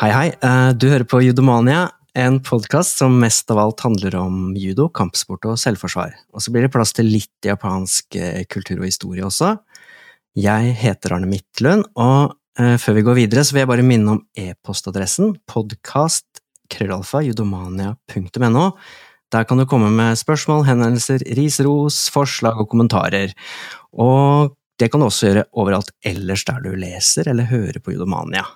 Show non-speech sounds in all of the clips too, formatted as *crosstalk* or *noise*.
Hei, hei. Eh, Du hører på Judomania, en podkast som mest av alt handler om judo, kampsport og selvforsvar. Og så blir det plass til litt japansk eh, kultur og historie også. Jeg heter Arne Midtlund, og eh, før vi går videre, så vil jeg bare minne om e-postadressen podkast.krøllalfa.judomania.no. Der kan du komme med spørsmål, henvendelser, ris, ros, forslag og kommentarer. Og det kan du også gjøre overalt ellers der du leser eller hører på Judomania.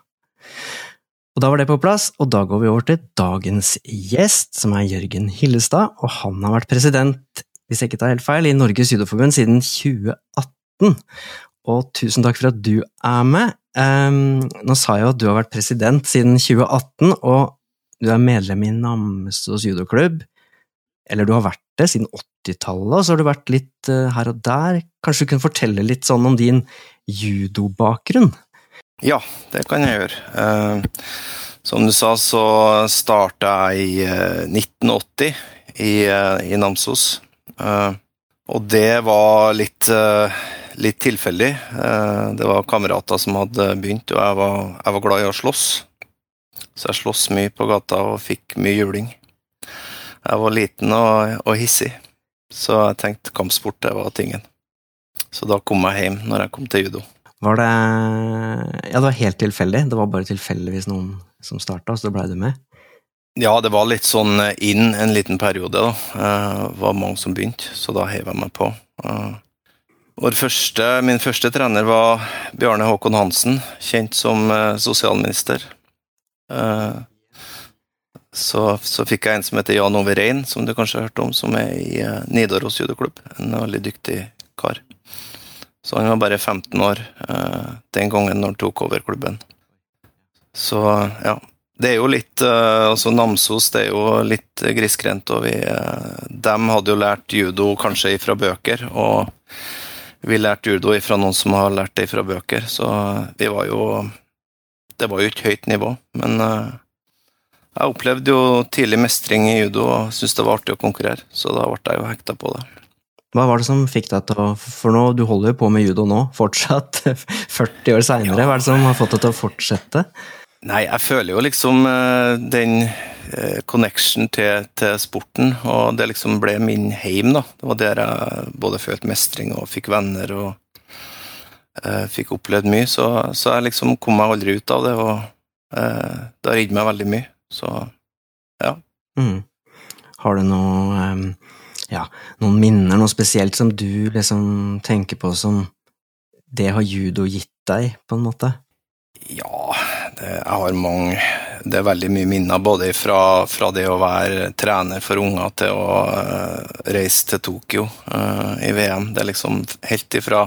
Og da var det på plass, og da går vi over til dagens gjest, som er Jørgen Hillestad, og han har vært president, hvis jeg ikke tar helt feil, i Norges judoforbund siden 2018. Og tusen takk for at du er med. Um, nå sa jeg jo at du har vært president siden 2018, og du er medlem i Namsos judoklubb. Eller du har vært det siden 80-tallet, og så har du vært litt uh, her og der. Kanskje du kunne fortelle litt sånn om din judobakgrunn? Ja, det kan jeg gjøre. Eh, som du sa, så starta jeg i eh, 1980 i, eh, i Namsos. Eh, og det var litt, litt tilfeldig. Det var kamerater som hadde begynt, og jeg var, jeg var glad i å slåss. Så jeg sloss mye på gata og fikk mye juling. Jeg var liten og, og hissig, så jeg tenkte kampsport det var tingen. Så da kom jeg hjem når jeg kom til judo. Var det Ja, det var helt tilfeldig? Det var bare tilfeldigvis noen som starta, så da blei du med? Ja, det var litt sånn inn en liten periode, da. Eh, Det var mange som begynte, så da heiv jeg meg på. Eh, første, min første trener var Bjarne Håkon Hansen, kjent som eh, sosialminister. Så, så fikk jeg en som heter Jan Ove Rein, som du kanskje har hørt om, som er i Nidaros judoklubb. En veldig dyktig kar. Så han var bare 15 år uh, den gangen når han tok over klubben. Så ja, det er jo litt uh, Altså Namsos det er jo litt grisgrendt, og vi uh, dem hadde jo lært judo kanskje ifra bøker, og vi lærte judo ifra noen som har lært det ifra bøker, så vi var jo Det var jo ikke høyt nivå, men jeg opplevde jo tidlig mestring i judo og syntes det var artig å konkurrere, så da ble jeg jo hekta på det. Hva var det som fikk deg til å For nå, du holder jo på med judo nå, fortsatt, *laughs* 40 år seinere. Hva er det som har fått deg til å fortsette? Nei, jeg føler jo liksom eh, den eh, connection til, til sporten, og det liksom ble min heim, da. Det var der jeg både følte mestring og fikk venner og uh, fikk opplevd mye, så, så jeg liksom kom meg aldri ut av det, og uh, det har gitt meg veldig mye, så ja. Mm. Har du noe em, Ja, noen minner, noe spesielt som du liksom tenker på som Det har judo gitt deg, på en måte? Ja, det, jeg har mange Det er veldig mye minner, både fra, fra det å være trener for unger til å uh, reise til Tokyo uh, i VM. Det er liksom helt ifra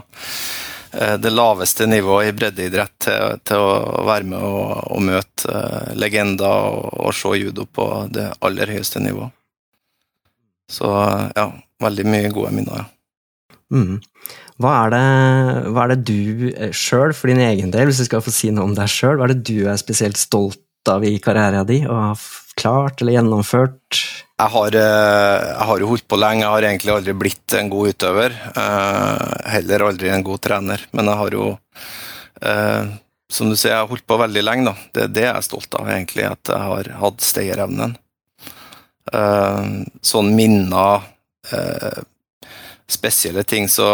eh, det laveste nivået i breddeidrett til, til å være med og, og møte legender og, og se judo på det aller høyeste nivået. Så ja, veldig mye gode minner. Mm. Hva er det, hva er det du sjøl, for din egen del, hvis du skal få si noe om deg sjøl, hva er det du er spesielt stolt av i karrieren din, og har klart eller gjennomført? Jeg har, eh, jeg har jo holdt på lenge, jeg har egentlig aldri blitt en god utøver. eh, Heller aldri en god trener, men jeg har jo eh, Som du sier, jeg har holdt på veldig lenge, da. Det er det jeg er stolt av, egentlig, at jeg har hatt stayerevnen. Eh, Sånn minner eh, Spesielle ting, så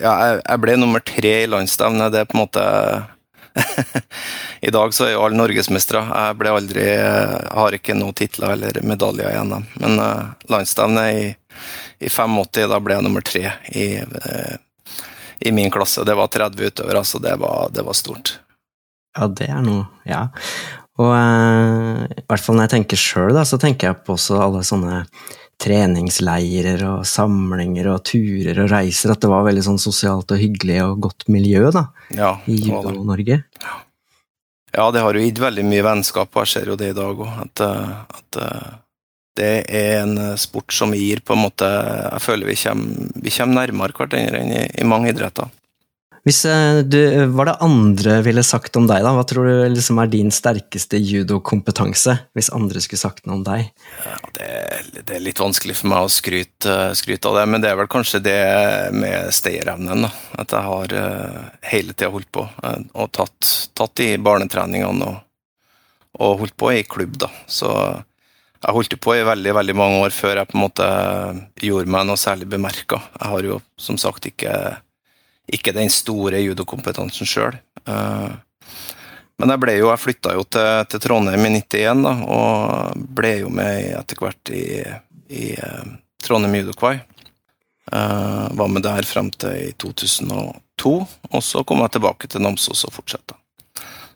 Ja, jeg, jeg ble nummer tre i landsstevnet. Det er på en måte *laughs* I dag så er jo alle norgesmestere. Jeg ble aldri jeg har ikke noen titler eller medaljer i NM. Men uh, landsstevnet i, i 85, da ble jeg nummer tre i, uh, i min klasse. Det var 30 utøvere, så det det var stort. Ja, det er noe, ja. Og eh, i hvert fall når jeg tenker sjøl, så tenker jeg på også alle sånne treningsleirer og samlinger og turer og reiser, at det var veldig sånn sosialt og hyggelig og godt miljø da, Ja, i. Judo-Norge. Ja, det har jo gitt veldig mye vennskap, og jeg ser jo det i dag òg. At, eh, at eh, det er en sport som gir på en måte Jeg føler vi kommer, vi kommer nærmere hverandre enn i, i mange idretter. Hvis eh, du, Hva er det andre ville sagt om deg, da? Hva tror du liksom er din sterkeste judokompetanse, hvis andre skulle sagt noe om deg? Ja, det, det er litt vanskelig for meg å skryte, skryte av det, men det er vel kanskje det med stayerevnen. At jeg har uh, hele tida holdt på uh, og tatt, tatt de barnetreningene og og holdt på i klubb, da. Så jeg holdt på i veldig veldig mange år før jeg på en måte gjorde meg noe særlig bemerka. Jeg har jo som sagt ikke, ikke den store judokompetansen sjøl. Uh, men jeg ble jo, jeg flytta jo til, til, Trondheim i 91, da, og ble jo med etter hvert i, i uh, Trondheim Judokvai. Uh, var med der frem til i 2002, og så kom jeg tilbake til Namsos og fortsatte.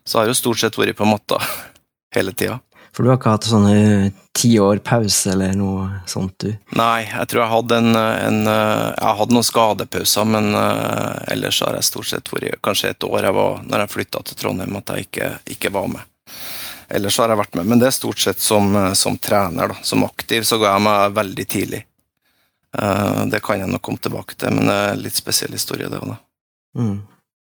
Så jeg har jo stort sett vært på matta *laughs* hele tida. For du har ikke hatt sånne ti år pause eller noe sånt, du? Nei, jeg tror jeg hadde en, en Jeg hadde noen skadepauser, men uh, ellers har jeg stort sett vært kanskje et år jeg var, når jeg flytta til Trondheim, at jeg ikke, ikke, var med. Ellers har jeg vært med, men det er stort sett som, som trener. da. Som aktiv så ga jeg meg veldig tidlig. Det kan jeg nok komme tilbake til, men det er en litt spesiell historie, det òg, da. Mm.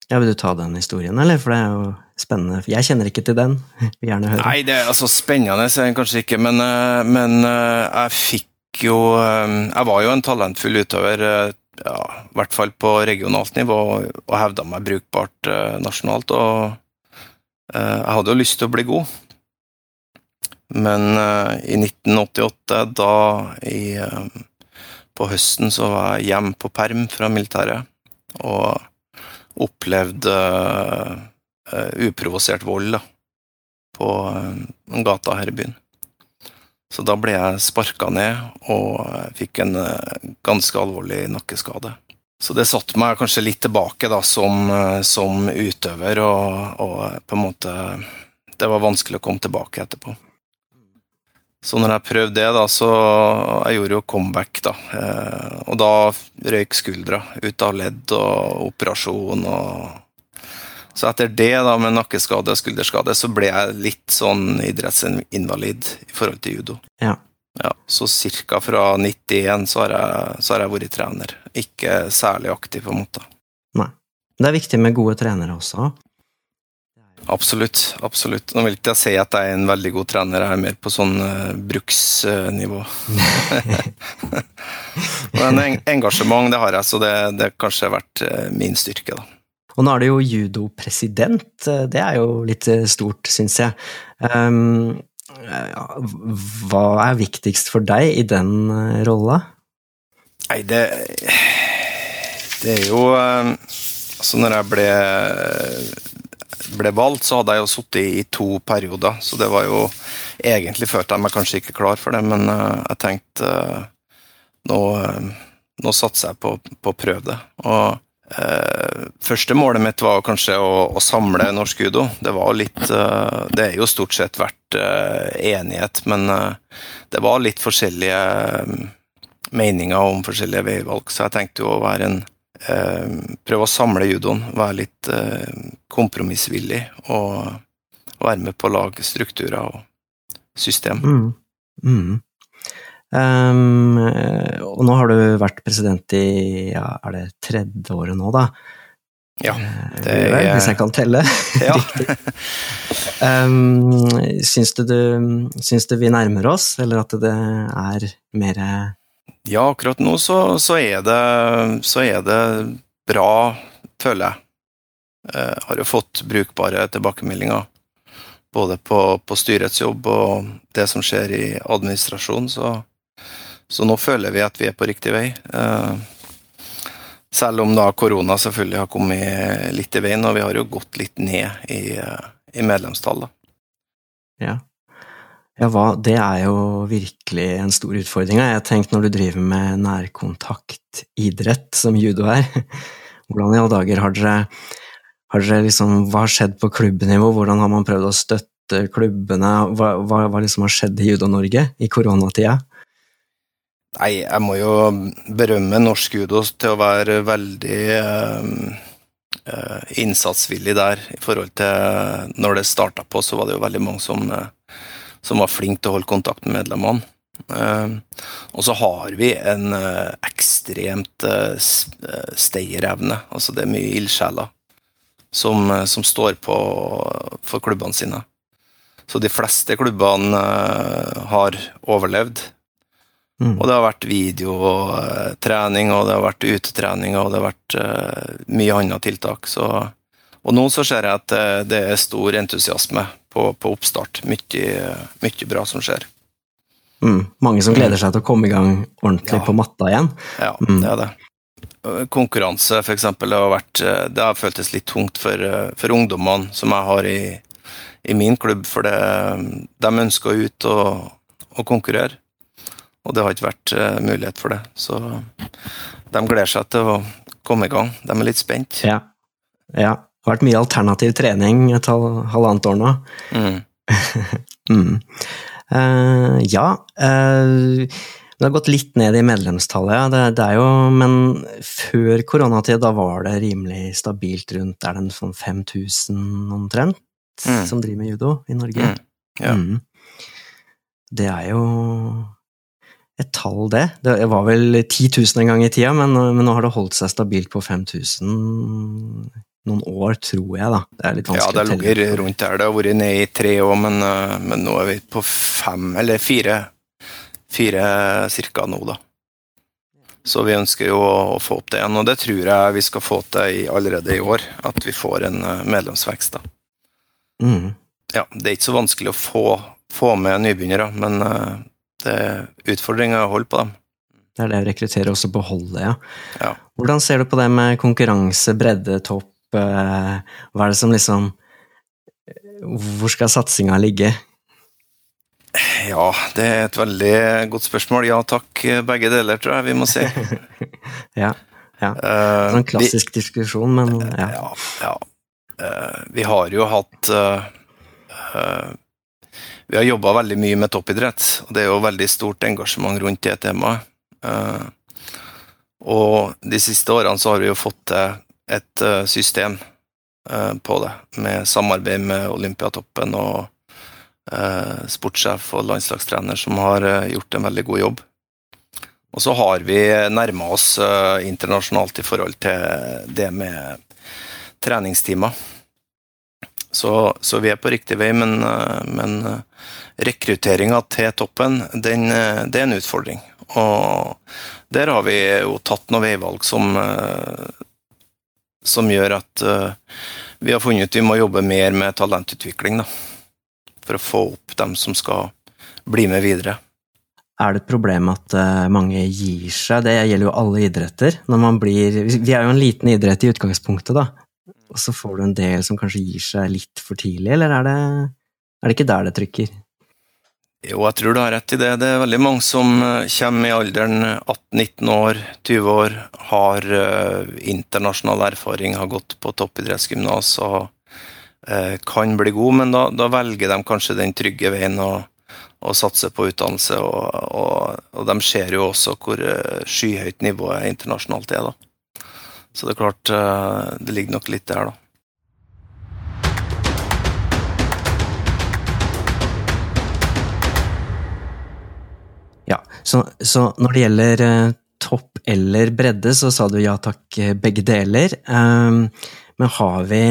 Ja, Vil du ta den historien, eller? For det er jo spennende. Jeg kjenner ikke til den. *laughs* Vil gjerne høre. Nei, det er altså spennende den kanskje ikke, men, eh, men, eh, jeg fikk jo eh, Jeg var jo en talentfull utøver, ja, i hvert fall på regionalt nivå, og hevda meg brukbart nasjonalt. Og jeg hadde jo lyst til å bli god. Men i 1988, da i, på høsten, så var jeg hjemme på perm fra militæret. Og opplevd uh, uprovosert vold da, på uh, gata her i byen. Så da ble jeg sparka ned og fikk en uh, ganske alvorlig nakkeskade. Så det satte meg kanskje litt tilbake da, som, som utøver, og, og, på en måte Det var vanskelig å komme tilbake etterpå. Så når jeg prøvde det, da, så Jeg gjorde jo comeback, da. Eh, og da røyk skuldra ut av ledd og operasjon og Så etter det, da, med nakkeskade og skulderskade, så ble jeg litt sånn idrettsinvalid i forhold til judo. Ja. ja så ca. fra 91 så har, jeg, så har jeg vært trener. Ikke særlig aktiv, på en måte. Nei. Det er viktig med gode trenere også. Absolutt. absolutt. Nå vil ikke jeg si at jeg er en veldig god trener, jeg er mer på sånn uh, bruksnivå. *laughs* *laughs* Men engasjement, det har jeg, så det, det kanskje har vært uh, min styrke, da. Og nå er det jo judopresident. Eh, det er jo litt stort, syns jeg. Um, hva er viktigst for deg i den rolla? Nei, det Det er jo Altså, når jeg ble ble valgt, så hadde jeg jo sittet i, to perioder, så det var jo Egentlig følte jeg meg kanskje ikke klar for det, men uh, jeg tenkte nå, uh, nå, satser jeg på å prøve det. Og første målet mitt var kanskje å, å, samle norsk judo. Det var litt Det er jo stort sett vært enighet, men det var litt forskjellige meninger om forskjellige veivalg, så jeg tenkte jo å være en prøve å samle judoen, være litt kompromissvillig og være med på å lage strukturer og system. Mm. Mm. Um, og nå har du vært president i ja, er det tredje året nå, da? Ja, eh, det er Hvis jeg kan telle *laughs* ja. riktig. Um, syns, du, syns du vi nærmer oss, eller at det er mer ja, akkurat nå så, så, er det, så, er det, bra, føler jeg. Jeg eh, har jo fått brukbare tilbakemeldinger både på, på styrets jobb og det som skjer i administrasjonen, så, så, nå føler vi at vi er på riktig vei. Eh, selv om da korona selvfølgelig har kommet litt i veien, og vi har jo gått litt ned i, i medlemstall. Ja. Ja, hva, det er jo virkelig en stor utfordring. Jeg har tenkt når du driver med nærkontaktidrett, som judo er, *laughs* hvordan i alle dager har dere, har dere liksom, Hva har skjedd på klubbnivå? Hvordan har man prøvd å støtte klubbene? Hva, hva, hva liksom har skjedd i Judo-Norge i koronatida? Nei, jeg må jo berømme norsk judo til å være veldig eh, innsatsvillig der. I forhold til når det starta på, så var det jo veldig mange som uh, som var flink til å holde kontakt med medlemmene. Eh, og så har vi en eh, ekstremt steierevne. stayerevne. Altså det er mye ildsjeler som, som, står på for klubbene sine. Så de fleste klubbene har overlevd. Mm. Og det har vært videotrening, og det har vært utetrening, og det har vært mye andre tiltak. Så, og nå så ser jeg at det er stor entusiasme på, på oppstart. Mye, mye bra som skjer. Mm. Mange som gleder seg til å komme i gang ordentlig Ja. på matta igjen. Ja, Mm. det er det. Konkurranse, for eksempel, det har, vært, det har føltes litt tungt for, for ungdommene som jeg har i, i min klubb, for det, de ønsker ut og, og konkurrere. Og det har ikke vært eh, mulighet for det. Så de gleder seg til å komme i gang. De er litt spent. Ja. ja. Det har vært mye alternativ trening et hal- halvannet år nå. Mm. *laughs* Mm. Uh, ja Uh, Det har gått litt ned i medlemstallet, ja. Det, det er jo Men før koronatid, da var det rimelig stabilt rundt Er det en sånn 5000 omtrent Mm. som driver med judo i Norge? Mm. Ja. Mm. Det er jo et tall, det. Det var vel 10 000 en gang i tida, men, men nå har det holdt seg stabilt på 5000 noen år, tror jeg, da. Det er litt Ja, vanskelig det å telle. ligger rundt der. Det har vært nede i tre år, men, eh, men nå er vi på fem, eller fire, fire cirka nå, da. Så vi ønsker jo å få opp det igjen, og det tror jeg vi skal få til i, allerede i år. At vi får en eh, medlemsvekst, da. Mm. Ja, det er ikke så vanskelig å få, få med nybegynnere, men eh, det er utfordringer å holde på dem. Det er det å rekruttere og beholde, ja. Ja. Hvordan ser du på det med konkurranse, bredde, topp? eh, Hva er det som liksom Hvor skal satsinga ligge? Ja, det er et veldig godt spørsmål. Ja takk, begge deler, tror jeg vi må si. *laughs* Ja, ja. Eh, Sånn vi- klassisk diskusjon, men ja. Ja, ja. Eh, vi har jo hatt uh, eh, Vi har jobba veldig mye med toppidrett, og det er jo veldig stort engasjement rundt det temaet. Eh, og de siste årene så har vi jo fått til et eh, system eh, på det, med samarbeid med Olympiatoppen og sportssjef og landslagstrener som har gjort en veldig god jobb. Og så har vi nærma oss internasjonalt i forhold til det med treningstimer. Så, så vi er på riktig vei, men, eh, men rekrutteringa til toppen, den, eh, det er en utfordring. Og der har vi jo tatt noen veivalg som, eh, som gjør at eh, vi har funnet ut vi må jobbe mer med talentutvikling, da. For å få opp dem som skal bli med videre. Er det et problem at eh, mange gir seg? Det gjelder jo alle idretter. Blir Vi er jo en liten idrett i utgangspunktet, da. Og så får du en del som kanskje gir seg litt for tidlig, eller er det, er det ikke der det trykker? Jo, jeg tror du har rett i det. Det er veldig mange som eh, kommer i alderen 18-19 år, 20 år, har eh, internasjonal erfaring, har gått på toppidrettsgymnas og eh, kan bli god, men da, da velger de kanskje den trygge veien og, og satser på utdannelse. Og, og, og de ser jo også hvor eh, skyhøyt nivået internasjonalt er, da. Så det er klart, eh, det ligger nok litt der, da. Ja, så, så når det gjelder eh, topp eller bredde, så sa du ja takk, eh, begge deler. Um, men har vi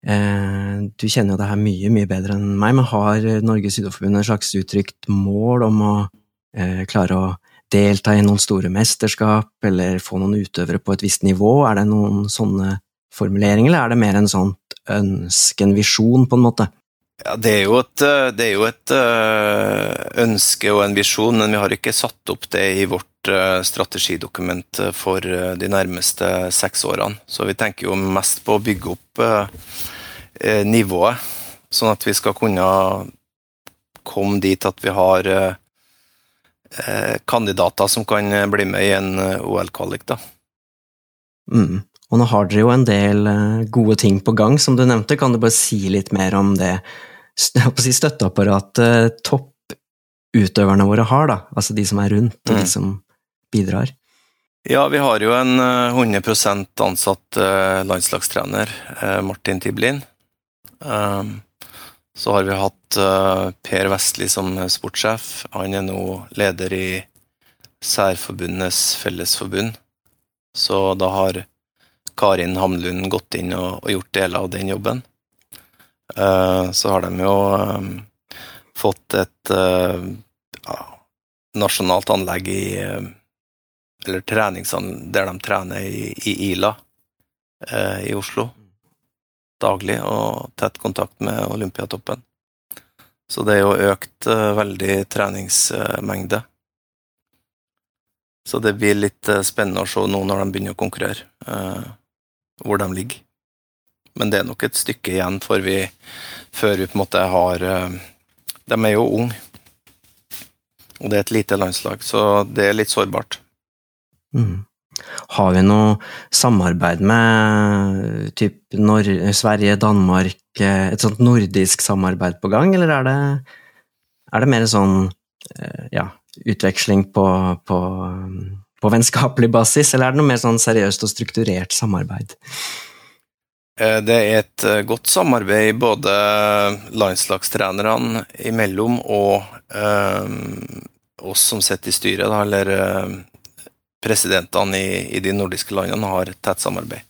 Du kjenner jo det her mye, mye bedre enn meg, men har Norges Judoforbund et slags uttrykt mål om å klare å delta i noen store mesterskap, eller få noen utøvere på et visst nivå? Er det noen sånne formuleringer, eller er det mer en sånn ønske, en visjon, på en måte? Ja, det er et, eh, det er jo et eh, ønske og en visjon, men vi har ikke satt opp det i vårt eh, strategidokument for de nærmeste seks årene. Så vi tenker jo mest på å bygge opp nivået, sånn at vi skal kunne komme dit at vi har kandidater som kan eh, bli med i en eh, OL-kvalik, da. Mm. Og nå har dere jo en del eh, gode ting på gang, som du nevnte. Kan du bare si litt mer om det si støtteapparatet topputøverne våre har, da? Altså de som er rundt, og Mm. de som bidrar. Ja, vi har jo en eh, 100 ansatt eh, landslagstrener, eh, Martin Tiblin. Så har vi hatt eh, Per Vestli som sportssjef. Han er nå leder i Særforbundenes Fellesforbund. Så da har Karin Hamlund gått inn og, gjort deler av den jobben. Eh, Så har de jo eh, fått et ja, nasjonalt anlegg i eller treningsanlegg der de trener i, i Ila i Oslo daglig, og tett kontakt med Olympiatoppen. Så det er jo økt uh, veldig treningsmengde. Så det blir litt uh, spennende å se nå når de begynner å konkurrere, uh, hvor de ligger. Men det er nok et stykke igjen før vi, før vi på en måte har De er jo unge. Og det er et lite landslag, så det er litt sårbart. Mm. Har vi noe samarbeid med typ Sverige, Danmark, et sånt nordisk samarbeid på gang, eller er det, er det mer sånn eh, ja, utveksling på, på, på, vennskapelig basis, eller er det noe mer sånn seriøst og strukturert samarbeid? Eh, det er et eh, godt samarbeid både landslagstrenerne imellom og eh, oss som sitter i styret, da, eller presidentene i, i, de nordiske landene har tett samarbeid.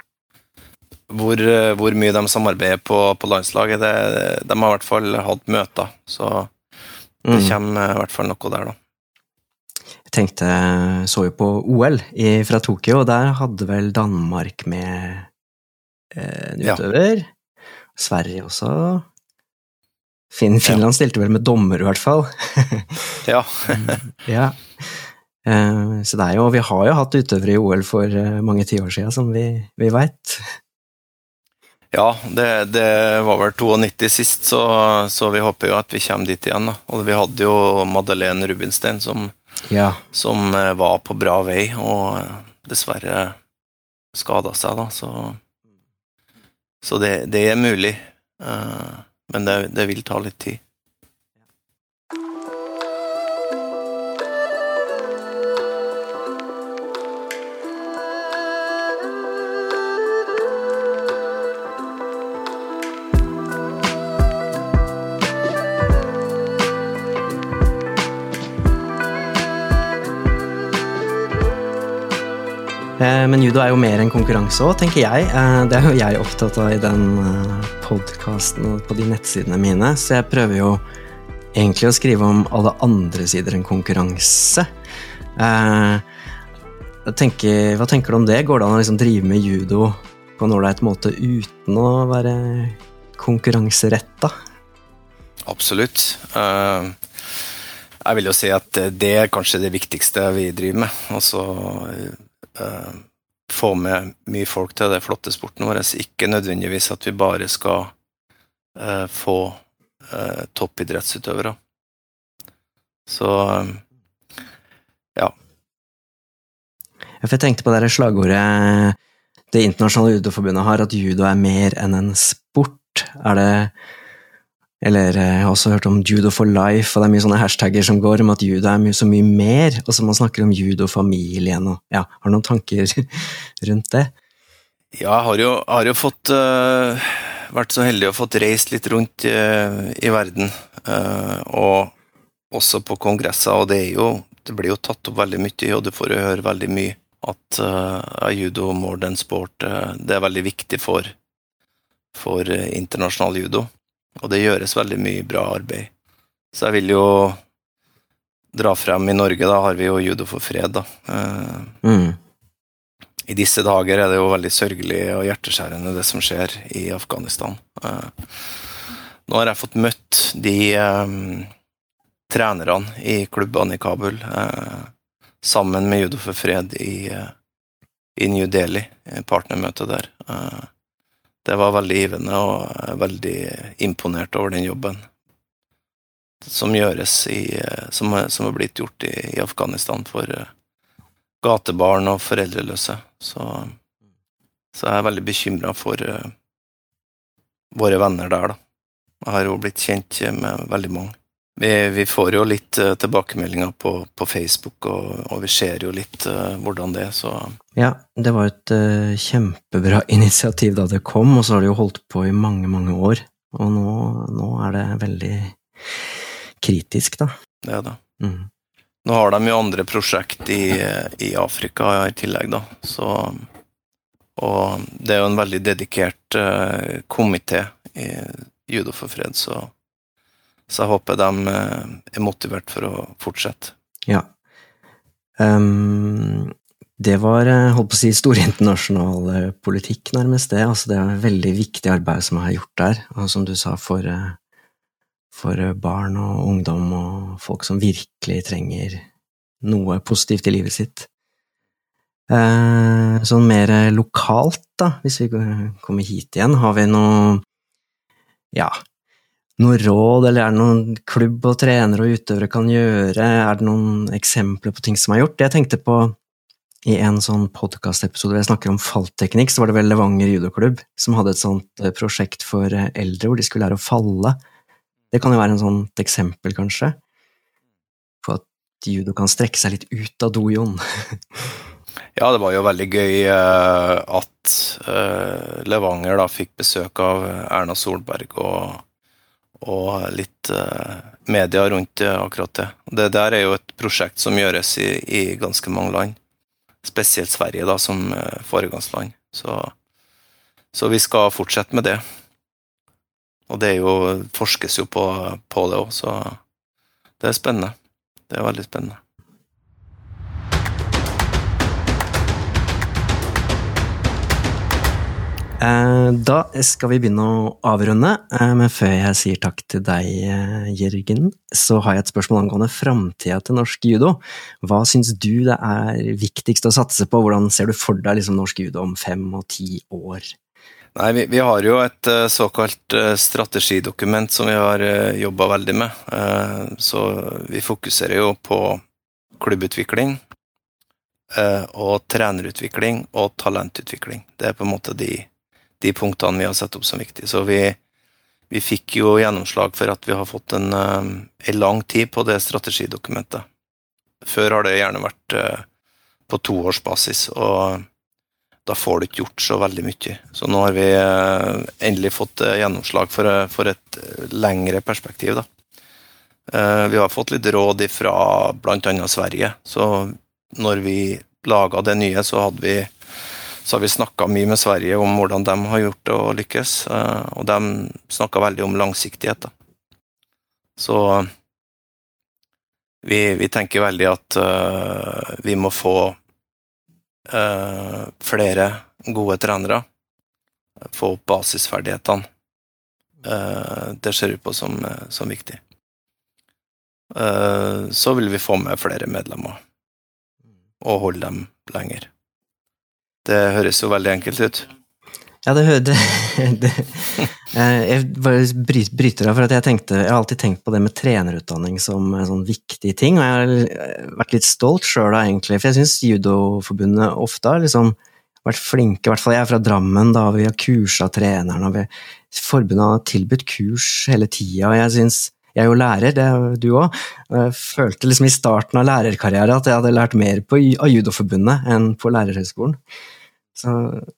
Hvor, eh, hvor mye de samarbeider på, på landslaget, det, de har i hvert fall hatt møter. Så det mm. kommer i hvert fall noe der, da. Jeg tenkte, så jo på OL i, fra Tokyo, og der hadde vel Danmark med eh, en utøver. Ja. Sverige også. Fin, Finland ja. stilte vel med dommer, i hvert fall. *laughs* ja. ja. Eh, så det er jo, vi har jo hatt utøvere i OL for eh, mange tiår siden, som vi, vi veit. Ja, det, det, var vel 92 sist, så, så, vi håper jo at vi kommer dit igjen. Da. Og vi hadde jo Madeleine Rubinstein som, ja. som eh, var på bra vei, og dessverre skada seg, da. Så, så det, det, er mulig. Men det, det vil ta litt tid. Men judo er jo mer enn konkurranse òg, tenker jeg. Eh, det er jo jeg opptatt av i den eh, podkasten og på de nettsidene mine, så jeg prøver jo egentlig å skrive om alle andre sider enn konkurranse. Tenker, hva tenker du om det? Går det an å liksom drive med judo på en ålreit måte uten å være konkurranseretta? Absolutt. Jeg vil jo si at det er kanskje det viktigste vi driver med. Altså få med mye folk til det flotte sporten vår. Ikke nødvendigvis at vi bare skal uh, få uh, toppidrettsutøvere. Så ja. Jeg tenkte på det slagordet Det internasjonale judoforbundet har, at judo er mer enn en sport. Er det eller eh, jeg har også hørt om judo for life, og det er mye sånne hashtagger som går om at judo er mye, så mye mer. Og så man snakker om judofamilien og ja, Har du noen tanker *laughs* rundt det? Ja, jeg har jo, har jo fått uh, vært så heldig å fått reist litt rundt uh, i verden. Uh, og også på kongresser, og det er jo Det blir jo tatt opp veldig mye, og du får jo høre veldig mye at judo more than sport det er veldig viktig for, for internasjonal judo. Og det gjøres veldig mye bra arbeid. Så jeg vil jo dra frem i Norge, da har vi jo Judo for fred, da. Eh, mm. I disse dager er det jo veldig sørgelig og hjerteskjærende det som skjer i Afghanistan. Eh, nå har jeg fått møtt de um, trenerne i klubbene i Kabul uh, sammen med Judo for fred i, uh, i New Delhi, partnermøtet der. Uh, det var veldig givende, og er veldig imponert over den jobben som gjøres i Som, som er blitt gjort i, i Afghanistan for gatebarn og foreldreløse. Så, så jeg er veldig bekymra for våre venner der, da. Jeg har jo blitt kjent med veldig mange. Vi, vi, får jo litt uh, tilbakemeldinger på, på Facebook, og, og, vi ser jo litt uh, hvordan det er, så Ja, det var et uh, kjempebra *laughs* initiativ da det kom, og så har det jo holdt på i mange, mange år. Og nå, nå er det veldig kritisk, da. Det er det. Mm. Nå har de jo andre prosjekt i, i Afrika i tillegg, da, så Og det er jo en veldig dedikert komité i Judo for fred, så så jeg håper de eh, er motivert for å fortsette. Ja. Um, det var eh, holdt på å si, stor internasjonal eh, politikk, nærmest det. Altså, det er et veldig viktig arbeid som er gjort der. Og som du sa, for, for barn og ungdom og folk som virkelig trenger noe positivt i livet sitt. Eh, sånn mer lokalt, da, hvis vi kommer hit igjen, har vi noe ja, noe råd, eller er det noen klubb og trenere og utøvere kan gjøre? Er det noen eksempler på ting som er gjort? Jeg tenkte på i en sånn podkastepisode hvor jeg snakker om fallteknikk, så var det vel Levanger judoklubb som hadde et sånt eh, prosjekt for eh, eldre hvor de skulle lære å falle. Det kan jo være en sånt eksempel, kanskje, på at judo kan strekke seg litt ut av dojoen. *laughs* ja, det var jo veldig gøy uh, at Levanger da fikk besøk av Erna Solberg og og litt uh, media rundt akkurat det. Det der er jo et prosjekt som gjøres i, i ganske mange land. Spesielt Sverige, da, som uh, foregangsland. Så, så, vi skal fortsette med det. Og det jo, forskes jo på, på det òg, så det er spennende. Det er veldig spennende. Da skal vi begynne å avrunde, eh, men før jeg sier takk til deg, eh, Jørgen, så har jeg et spørsmål angående framtida til norsk judo. Hva syns du det er viktigst å satse på, hvordan ser du for deg liksom, norsk judo om fem og ti år? Nei, vi, vi, har jo et såkalt strategidokument som vi har jobba veldig med. Så vi fokuserer jo på klubbutvikling og trenerutvikling og talentutvikling. Det er på en måte de de punktene vi har satt opp som viktige. Så vi, vi fikk jo gjennomslag for at vi har fått en, eh, en, lang tid på det strategidokumentet. Før har det gjerne vært eh, på toårsbasis, og da får du ikke gjort så veldig mye. Så nå har vi eh, endelig fått gjennomslag for, for et lengre perspektiv, da. Vi har fått litt råd fra bl.a. Sverige, så når vi laga det nye, så hadde vi så har vi snakka mye med Sverige om hvordan de har gjort det og lykkes. Eh, og de snakka veldig om langsiktighet. Så vi, vi, tenker veldig at uh, vi må få uh, flere gode trenere. Få opp basisferdighetene. Uh, det ser vi på som, som viktig. så vil vi få med flere medlemmer og holde dem lenger. Det høres jo veldig enkelt ut. Ja, det, *laughs* det, det Jeg bare bryter av, for jeg, tenkte, jeg har alltid tenkt på det med trenerutdanning som en sånn viktig ting, og jeg har vært litt stolt sjøl egentlig, for jeg syns Judoforbundet ofte har liksom vært flinke, i hvert fall jeg er fra Drammen, da vi har kursa og forbundet har tilbudt kurs hele tida, og jeg syns jeg er jo lærer, det er du òg. Jeg følte liksom i starten av lærerkarrieren at jeg hadde lært mer på, av Judoforbundet enn på lærerhøgskolen. Så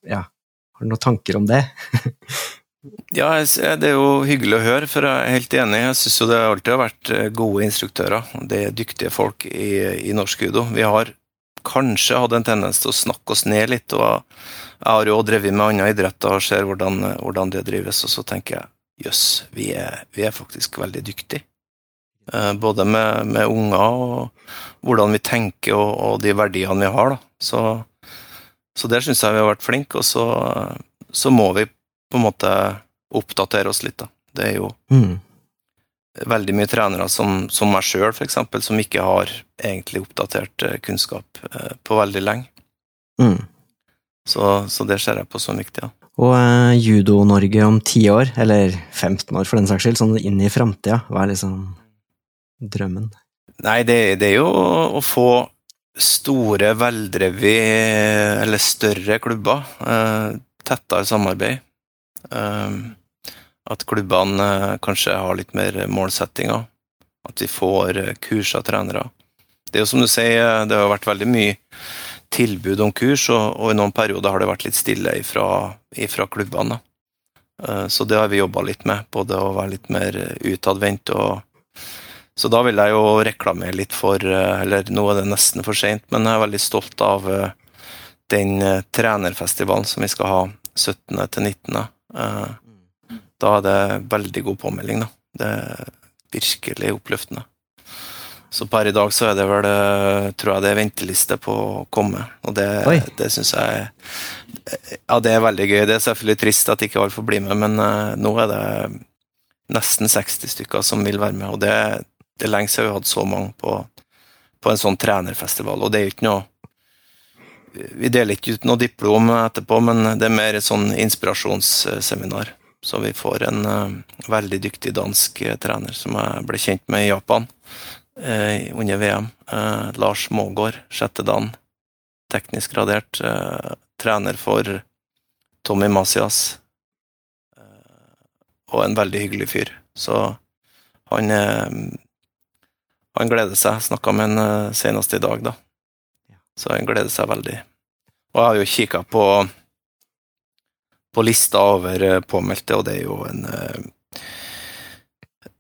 ja, har du noen tanker om det? *laughs* ja, det er jo hyggelig å høre, for jeg er helt enig. Jeg syns jo det alltid har vært eh, gode instruktører. Det er dyktige folk i, i norsk judo. Vi har kanskje hatt en tendens til å snakke oss ned litt. og Jeg har jo drevet med andre idretter og ser hvordan, hvordan det drives, og så tenker jeg jøss, vi, vi, er faktisk veldig dyktige. Eh, både med, med, unger og hvordan vi tenker og, og de verdiene vi har. Da. Så, så der syns jeg vi har vært flinke, og så, så, må vi på en måte oppdatere oss litt. Da. Det er jo mm. veldig mye trenere som, som meg sjøl, f.eks., som ikke har egentlig oppdatert eh, kunnskap eh, på veldig lenge. Mm. Så, så, det ser jeg på som viktig. Ja. Og eh, Judo-Norge om ti år, eller 15 år for den saks skyld, sånn inn i framtida, hva er liksom drømmen? Nei, det, det, er jo å få store, veldrevet eller større klubber. Uh, tettere samarbeid. Uh, at klubbene kanskje har litt mer målsettinger. At vi får kursa trenere. Det er jo som du sier, det har vært veldig mye tilbud om kurs, og, og, i noen perioder har det vært litt stille ifra, ifra klubbene. Så det har vi jobba litt med, både å være litt mer utadvendt og Så da vil jeg jo reklamere litt for uh, Eller nå er det nesten for seint, men jeg er veldig stolt av uh, den trenerfestivalen som vi skal ha 17. til 19. Da er det veldig god påmelding, da. Det er virkelig oppløftende. Så per i dag så er det vel eh, tror jeg det er venteliste på å komme, og det, det syns jeg Ja, det er veldig gøy. Det er selvfølgelig trist at ikke alle får bli med, men nå er det nesten 60 stykker som vil være med. og Det, det er lenge siden vi har hatt så mange på, på en sånn trenerfestival. og det er jo ikke noe Vi deler ikke ut noe diplom etterpå, men det er mer et sånn inspirasjonsseminar. Så vi får en uh, veldig dyktig dansk uh, trener som jeg ble kjent med i Japan uh, under VM. Lars Mågård, sjette dan. Teknisk gradert. trener for Tommy Masias og en veldig hyggelig fyr. Så han eh, Han gleder seg. Snakka med han eh, senest i dag, da. Så han gleder seg veldig. Og jeg har jo kikka på på lista over eh, påmeldte, og det er jo en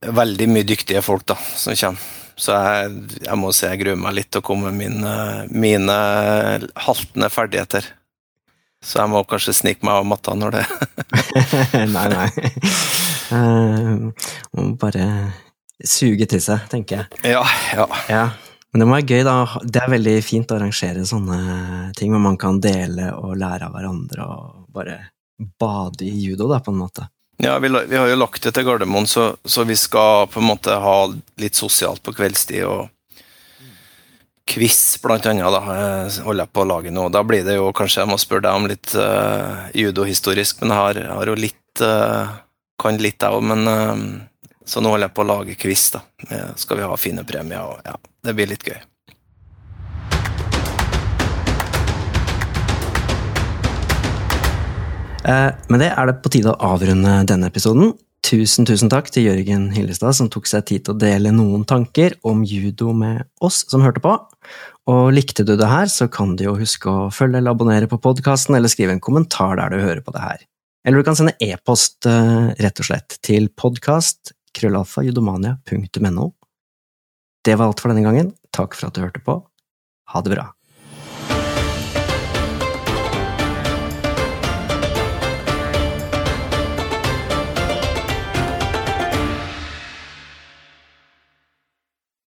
veldig mye dyktige folk da, som kommer. Så jeg, jeg må si jeg gruer meg litt til å komme med mine, mine haltende ferdigheter. Så jeg må kanskje snike meg av matta når det *laughs* Nei, nei. Uh, *laughs* må bare suge til seg, tenker jeg. Ja, ja. ja. Men det må være gøy, da. Det er veldig fint å arrangere sånne ting hvor man kan dele og lære av hverandre og bare bade i judo, da, på en måte. Ja, vi, vi har jo lagt det til Gardermoen, så, så, vi skal på en måte ha litt sosialt på kveldstid. og quiz, blant annet, da, eh, holder jeg på å lage nå. Da blir det jo kanskje jeg må spørre deg om litt uh, judohistorisk, men jeg har, har, jo litt uh, Kan litt, jeg òg, men uh, Så nå holder jeg på å lage quiz, da. Skal vi ha fine premier, og ja, det blir litt gøy. Med det er det på tide å avrunde denne episoden. Tusen, tusen takk til Jørgen Hillestad som tok seg tid til å dele noen tanker om judo med oss som hørte på. Og likte du det her, så kan du jo huske å følge eller abonnere på podkasten, eller skrive en kommentar der du hører på det her. Eller du kan sende e-post, eh, rett og slett, til podkast krøllalfajudomania.no. Det var alt for denne gangen. Takk for at du hørte på. Ha det bra.